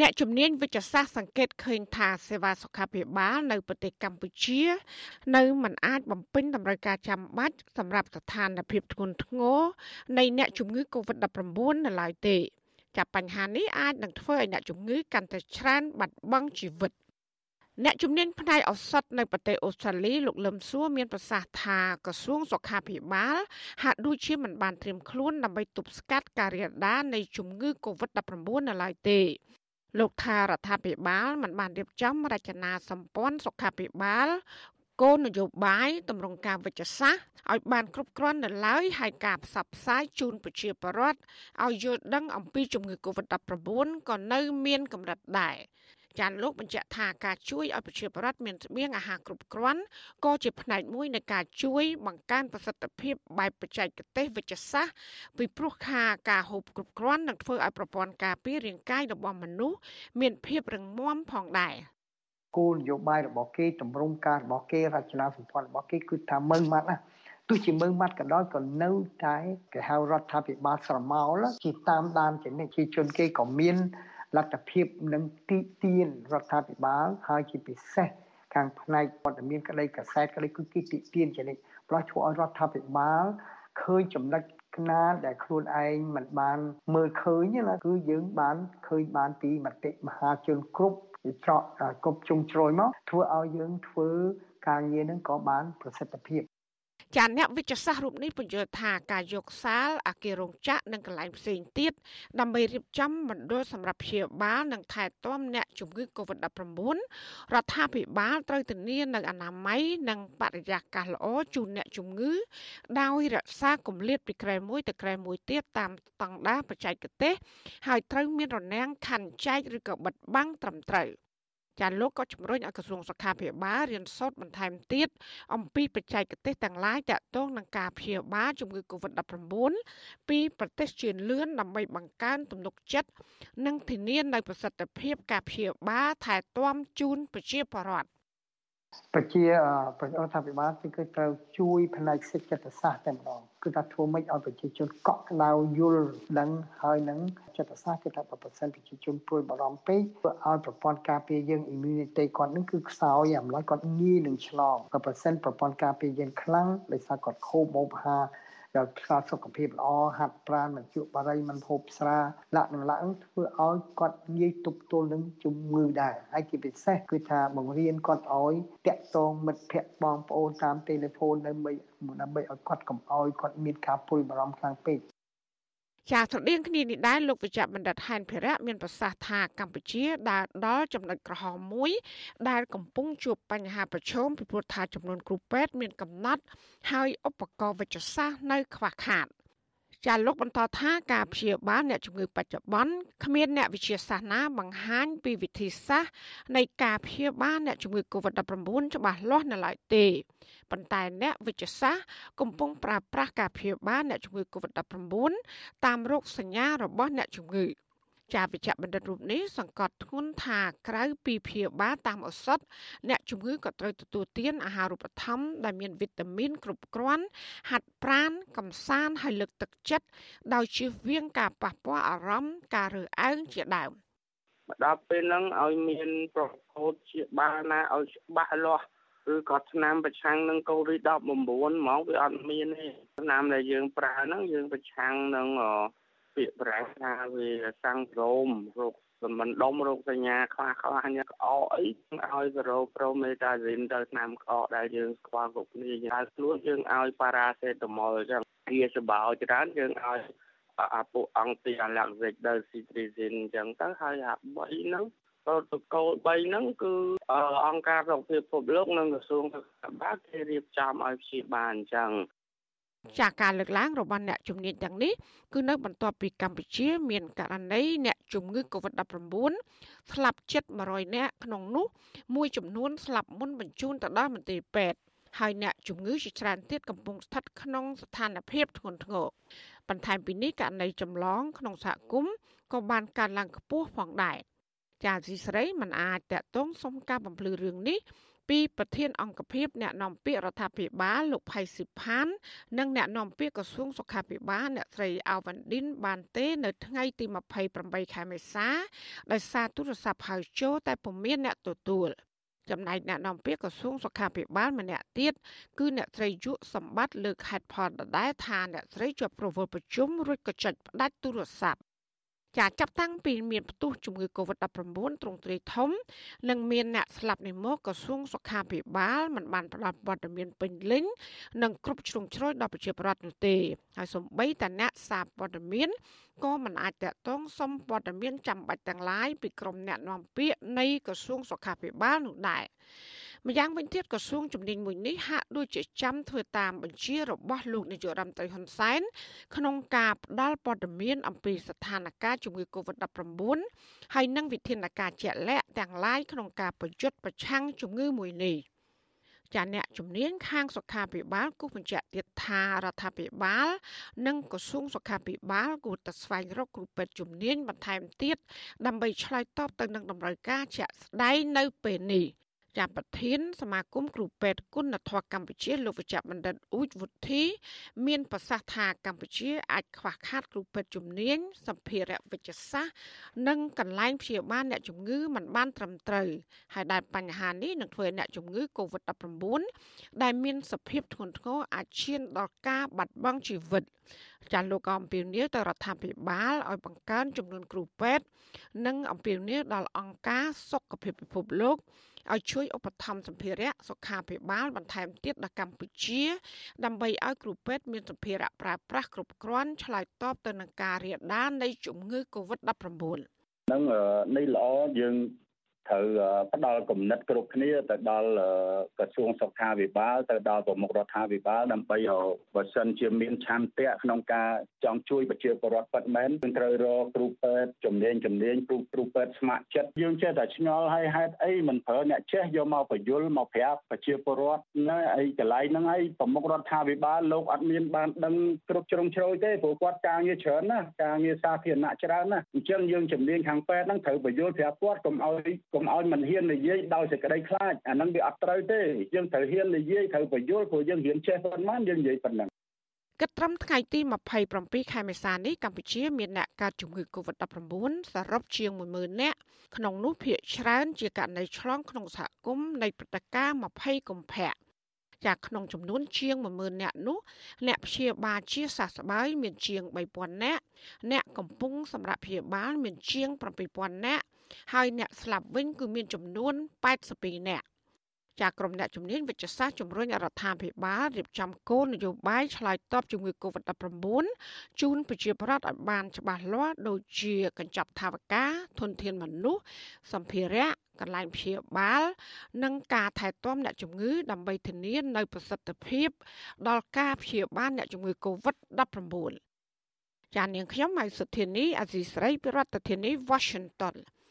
អ្នកជំនាញវិទ្យាសាស្ត្រសង្កេតឃើញថាសេវាសុខាភិបាលនៅប្រទេសកម្ពុជា នៅមិនអាចបំពេញតម្រូវការចាំបាច់សម្រាប់ស្ថានភាពធ្ងន់ធ្ងរនៃអ្នកជំងឺ Covid-19 នៅឡើយទេចាប់បញ្ហានេះអាចនឹងធ្វើឲ្យអ្នកជំងឺកាន់តែច្រើនបាត់បង់ជីវិតអ្នកជំនាញផ្នែកឱសថនៅប្រទេសអូស្ត្រាលីលោកលឹមសួរមានប្រសាសន៍ថាក្រសួងសុខាភិបាលហាក់ដូចជាមិនបានត្រៀមខ្លួនដើម្បីទប់ស្កាត់ការរាលដាលនៃជំងឺ Covid-19 នៅឡើយទេ លោកថារដ្ឋាភិបាលមិនបានរៀបចំរចនាសម្ព័ន្ធសុខាភិបាលគោលនយោបាយតម្រង់ការវិជ្ជសាស្ត្រឲ្យបានគ្រប់គ្រាន់នៅឡើយហើយការផ្សព្វផ្សាយជូនប្រជាពលរដ្ឋឲ្យយល់ដឹងអំពីជំងឺ Covid-19 ក៏នៅមានកម្រិតដែរ ចាន់លោកបញ្ជាក់ថាការជួយឲ្យប្រជាពលរដ្ឋមានស្បៀងអាហារគ្រប់គ្រាន់ក៏ជាផ្នែកមួយនៃការជួយបង្កើនប្រសិទ្ធភាពបែបបច្ចេកទេសវិទ្យាសាស្ត្រពីព្រោះខាការហូបគ្រប់គ្រាន់នឹងធ្វើឲ្យប្រព័ន្ធការពាររាងកាយរបស់មនុស្សមានភាពរឹងមាំផងដែរគោលនយោបាយរបស់គេតម្រង់ការរបស់គេរចនាសម្ព័ន្ធរបស់គេគឺថាមើងម៉ាត់ណាទោះជាមើងម៉ាត់ក៏ដោយក៏នៅតែគេហៅរដ្ឋាភិបាលស្រមោលជាតាមដានជានិច្ចជាជនគេក៏មាន លទ្ធភាពនឹងទីទានរដ្ឋាភិបាលហើយជាពិសេសខាងផ្នែកព័ត៌មានក្តីកសែតក្តីគឺគេទីទានជានិច្ចព្រោះធ្វើឲ្យរដ្ឋាភិបាលឃើញចំណុចខ្នាតដែលខ្លួនឯងមិនបានមើលឃើញណាគឺយើងបានឃើញបានពីមតិមហាជនគ្រប់ច្រកគ្រប់ជុំជ្រោយមកធ្វើឲ្យយើងធ្វើការងារនឹងក៏បានប្រសិទ្ធភាព ចាអ្នកវិទ្យាសាស្ត្ររូបនេះបញ្យល់ថាការយកសាលអាគាររោងចក្រនិងកន្លែងផ្សេងទៀតដើម្បីរៀបចំមណ្ឌលសម្រាប់ព្យាបាលនិងថែទាំអ្នកជំងឺ Covid-19 រដ្ឋាភិបាលត្រូវធានានៅអនាម័យនិងបរិយាកាសល្អជូនអ្នកជំងឺ ដោយរក្សាគម្លាតពីក្រែមួយទៅក្រែមួយទៀតតាមស្តង់ដារបច្ចេកទេស ហើយត្រូវមានរនាំងខណ្ឌចែកឬក៏បិទបាំងត្រឹមត្រូវ។ ចាលោកក៏ជំរុញឲ្យក្រសួងសុខាភិបាលរៀនសូត្របន្ថែមទៀតអំពីបច្ចេកទេសទាំងឡាយតាក់ទងនឹងការព្យាបាលជំងឺ Covid-19 ពីប្រទេសជឿនលឿនដើម្បីបង្កើនទំនុកចិត្តនិងធានានូវប្រសិទ្ធភាពការព្យាបាលថែទាំជូនប្រជាពលរដ្ឋ ប្រជារដ្ឋាភិបាលគឺត្រូវជួយផ្នែកសេចក្ដីសាស្ត្រតែម្ដងគឺថាធ្វើម៉េចឲ្យប្រជាជនកក់ក្ដៅយល់ដឹងហើយនឹងចិត្តសាស្ត្រគឺថាបើប្រសិនប្រជាជនព្រួយបារម្ភពេកធ្វើឲ្យប្រព័ន្ធការពារយើង immunity គាត់នឹងគឺខ្សោយអាម្ល៉េះគាត់ងាយនឹងឆ្លងបើប្រសិនប្រព័ន្ធការពារយើងខ្លាំងដោយសារគាត់ខូបមកហា ដែលខ្សោសុខភាពល្អហាត់ប្រាណមិនជក់បារីមិនហូបស្រាលក្ខណៈឡើងធ្វើឲ្យគាត់ងាយទប់ទល់នឹងជំងឺដែរហើយជាពិសេសគឺថាបង្រៀនគាត់ឲ្យតាក់ទងមិត្តភ័ក្តិបងប្អូនតាមទូរស័ព្ទដើម្បីដើម្បីឲ្យគាត់កុំឲ្យគាត់មានការព្រួយបារម្ភខ្លាំងពេក ចាស្រដៀងគ្នានេះដែរលោកវិជ្ជបណ្ឌិតហែនភិរៈមានប្រសាសន៍ថាកម្ពុជាដើរដល់ចំណុចក្រហមមួយ ដែលកំពុងជួបបញ្ហាប្រឈមពីព្រោះថាចំនួនគ្រូពេទ្យមានកំណត់ ហើយឧបករណ៍វិទ្យាសាស្ត្រនៅខ្វះខាតចាលោកបន្តថាការព្យាបាលអ្នកជំងឺបច្ចុប្បន្នគ្មានអ្នកវិទ្យាសាស្ត្រណាបង្ហាញពីវិធីសាស្ត្រនៃការព្យាបាលអ្នកជំងឺ Covid-19 ច្បាស់លាស់នៅឡើយទេប៉ុន្តែអ្នកវិទ្យាសាស្ត្រកំពុងប្រើប្រាស់ការព្យាបាលអ្នកជំងឺ Covid-19 តាមរោគសញ្ញារបស់អ្នកជំងឺចាវិជ្ជបណ្ឌិតរូបនេះសង្កត់ធ្ងន់ថាក្រៅពីព្យាបាលតាមឱសថអ្នកជំងឺក៏ត្រូវទទួលទានអាហារូបត្ថម្ភដែលមានវីតាមីនគ្រប់គ្រាន់ហាត់ប្រាណកំសាន្តហើយលើកទឹកចិត្តដោយជៀសវាងការប៉ះពាល់អារម្មណ៍ការរើសអើងជាដើមមកដល់ពេលហ្នឹងឲ្យមានប្រកោតជាបាលណាឲ្យច្បាស់លាស់ គឺគាត់ឆ្នាំប្រឆាំងនឹងកូវីដ19ហ្មងវាអត់មានទេឆ្នាំដែលយើងប្រើហ្នឹងយើងប្រឆាំងនឹងពាក្យប្រាថាវាសង្គ្រោមរោគសម្មិនដុំរោគសញ្ញាខ្លះខ្លះញ៉ាំក្អកអីឲ្យប្រូប្រូមេតាស៊ីនទៅឆ្នាំក្អកដែលយើងស្គាល់គ្រប់គ្នាហើយខ្លួនយើងឲ្យប៉ារ៉ាសេតាមុលអញ្ចឹងជាសបោច្រើនយើងឲ្យអាពួកអង្គទីអាឡាក់សិកដល់ស៊ីត្រីស៊ីនអញ្ចឹងទៅហើយអា3ហ្នឹង ប្រូតូកូល3ហ្នឹងគឺអង្គការសុខភាពពិភពលោកនិងក្រសួងសុខាភិបាលគេរៀបចំឲ្យព្យាបាលអញ្ចឹងចាការលើកឡើងរបស់អ្នកជំនាញទាំងនេះគឺនៅបន្ទាប់ពីកម្ពុជា មានករណីអ្នកជំងឺ Covid-19 ស្លាប់ជិត100នាក់ក្នុងនោះមួយចំនួនស្លាប់មុនបញ្ជូនទៅដល់មន្ទីរពេទ្យហើយអ្នកជំងឺជាច្រើនទៀតកំពុងស្ថិតក្នុងស្ថានភាពធ្ងន់ធ្ងរបន្ថែមពីនេះករណីចម្លងក្នុងសហគមន៍ក៏បានកើនឡើងខ្ពស់ផងដែរ ចាស៊ីស្រីមិនអាចតកតងសុំការបំភ្លឺរឿងនេះពីប្រធានអង្គភិបអ្នកនាំពាក្យរដ្ឋាភិបាលលោកផៃស៊ីផាន និងអ្នកនាំពាក្យក្រសួងសុខាភិបាលអ្នកស្រីអាវ៉ាន់ឌិនបានទេនៅថ្ងៃទី28ខែមេសាដោយសារទូរស័ព្ទហៅចូលតែពុំមានអ្នកទទួលចំណែកអ្នកនាំពាក្យក្រសួងសុខាភិបាលម្នាក់ទៀតគឺអ្នកស្រីយុសម្បត្តិលើកហេតុផលដដែលថាអ្នកស្រីជាប់ប្រវល់ប្រជុំរួចក៏ចុចផ្ដាច់ទូរស័ព្ទ ចាចាប់តាំងពីមានផ្ទុះជំងឺ Covid-19 ទ្រង់ទ្រាយធំ និងមានអ្នកស្លាប់នេះមកក្រសួងសុខាភិបាលមិនបានផ្ដល់ព័ត៌មានពេញលេញនិងគ្រប់ជ្រុងជ្រោយដល់ប្រជាពលរដ្ឋនោះទេហើយសូម្បីតែអ្នកសារព័ត៌មានក៏មិនអាចតកតងសុំព័ត៌មានចាំបាច់ទាំងឡាយពីក្រុមអ្នកនាំពាក្យនៃក្រសួងសុខាភិបាលនោះដែរ ម្យ៉ាងវិញទៀតក្រសួងជំនាញមួយនេះហាក់ដូចជាចាំធ្វើតាមបញ្ជារបស់លោកនាយករដ្ឋមន្ត្រីហ៊ុនសែនក្នុងការផ្ដល់ព័ត៌មានអំពីស្ថានភាពជំងឺ Covid-19 ហើយនិងវិធានការជាក់លាក់ទាំងឡាយក្នុងការប្រយុទ្ធប្រឆាំងជំងឺមួយនេះចាអ្នកជំនាញខាងសុខាភិបាលគូបញ្ជាក់ទៀតថារដ្ឋាភិបាល និងក្រសួងសុខាភិបាលគួរតែស្វែងរកគ្រូពេទ្យជំនាញបន្ថែមទៀតដើម្បីឆ្លើយតបទៅនឹងតម្រូវការជាក់ស្ដែងនៅពេលនេះ។ ចាប់ប្រធានសមាគមគ្រូពេទ្យគុណធម៌កម្ពុជាលោកវិជ្ជបណ្ឌិតអ៊ូចវុធី មានប្រសាសន៍ថាកម្ពុជាអាចខ្វះខាតគ្រូពេទ្យជំនាញសម្ភារៈវិទ្យាសាស្ត្រនិងកន្លែងព្យាបាលអ្នកជំងឺមិនបានត្រឹមត្រូវហើយដែលបញ្ហានេះនឹងធ្វើឲ្យអ្នកជំងឺ Covid-19 ដែលមានសភាពធ្ងន់ធ្ងរអាចឈានដល់ការបាត់បង់ជីវិតចាលោកក៏អំពាវនាវទៅរដ្ឋាភិបាលឲ្យបង្កើនចំនួនគ្រូពេទ្យនិងអំពាវនាវដល់អង្គការសុខភាពពិភពលោក ឲ្យជួយឧបត្ថម្ភសម្ភារៈសុខាភិបាលបន្ថែមទៀតដល់កម្ពុជា ដើម្បីឲ្យគ្រូពេទ្យមានសម្ភារៈប្រើប្រាស់គ្រប់គ្រាន់ឆ្លើយតបទៅនឹងការរាលដាលនៃជំងឺ Covid-19 នឹងនេះល្អយើងត្រូវផ្ដល់គំនិតគ្រប់គ្នាទៅដល់ក្រសួងសុខាភិបាលទៅដល់ប្រមុខរដ្ឋាភិបាលដើម្បីបើសិនជាមានឆន្ទៈក្នុងការចង់ជួយប្រជាពលរដ្ឋពិតមែនយើងត្រូវរកគ្រូពេទ្យជំនាញជំនាញគ្រូគ្រូពេទ្យស្ម័គ្រចិត្តយើងចេះតែឆ្ងល់ហើយហេតុអីមិនប្រើអ្នកចេះយកមកបញ្យលមកប្រាប់ប្រជាពលរដ្ឋនៅអីកន្លែងហ្នឹងហើយប្រមុខរដ្ឋាភិបាលលោកអត់មានបានដឹងគ្រប់ជ្រុងជ្រោយទេព្រោះគាត់ការងារច្រើនណាការងារសាធារណៈច្រើនណាអញ្ចឹងយើងជំនាញខាងពេទ្យហ្នឹងត្រូវបញ្យលប្រាប់គាត់កុំឲ្យកុំឲ្យមិនហ៊ាននិយាយដោយសេចក្តីខ្លាចអាហ្នឹងវាអត់ត្រូវទេយើងត្រូវហ៊ាននិយាយត្រូវបញ្យល់ព្រោះយើងរៀនចេះប៉ុន្មានយើងនិយាយប៉ុណ្ណឹង គិតត្រឹមថ្ងៃទី27ខែមេសានេះកម្ពុជាមានអ្នកកើតជំងឺ Covid-19 សរុបជាង10000នាក់ក្នុងនោះភាគច្រើនជាករណីឆ្លងក្នុងសហគមន៍នៃព្រឹត្តិការណ៍20កុម្ភៈចាក្នុងចំនួនជាង10000នាក់នោះអ្នកព្យាបាលជាសះស្បើយមានជាង3000នាក់អ្នកកំពុងសម្រាប់ព្យាបាលមានជាង7000នាក់ហើយអ្នកស្លាប់វិញគឺមានចំនួន82នាក់ ចាក្រុមអ្នកជំនាញវិទ្យាសាស្ត្រជំរុញរដ្ឋាភិបាលរៀបចំគោលនយោបាយឆ្លើយតបជំងឺ Covid-19 ជូនប្រជាពលរដ្ឋឲ្យបានច្បាស់លាស់ដូចជាកញ្ចប់ថវិកាធនធានមនុស្សសម្ភារៈកន្លែងព្យាបាល និងការថែទាំអ្នកជំងឺ ដើម្បីធានានៅប្រសិទ្ធភាព ដល់ការព្យាបាលអ្នកជំងឺ Covid-19 ចាននាងខ្ញុំម៉ៃសុធានីអាស៊ីស្រីប្រធានាធិបតី Washington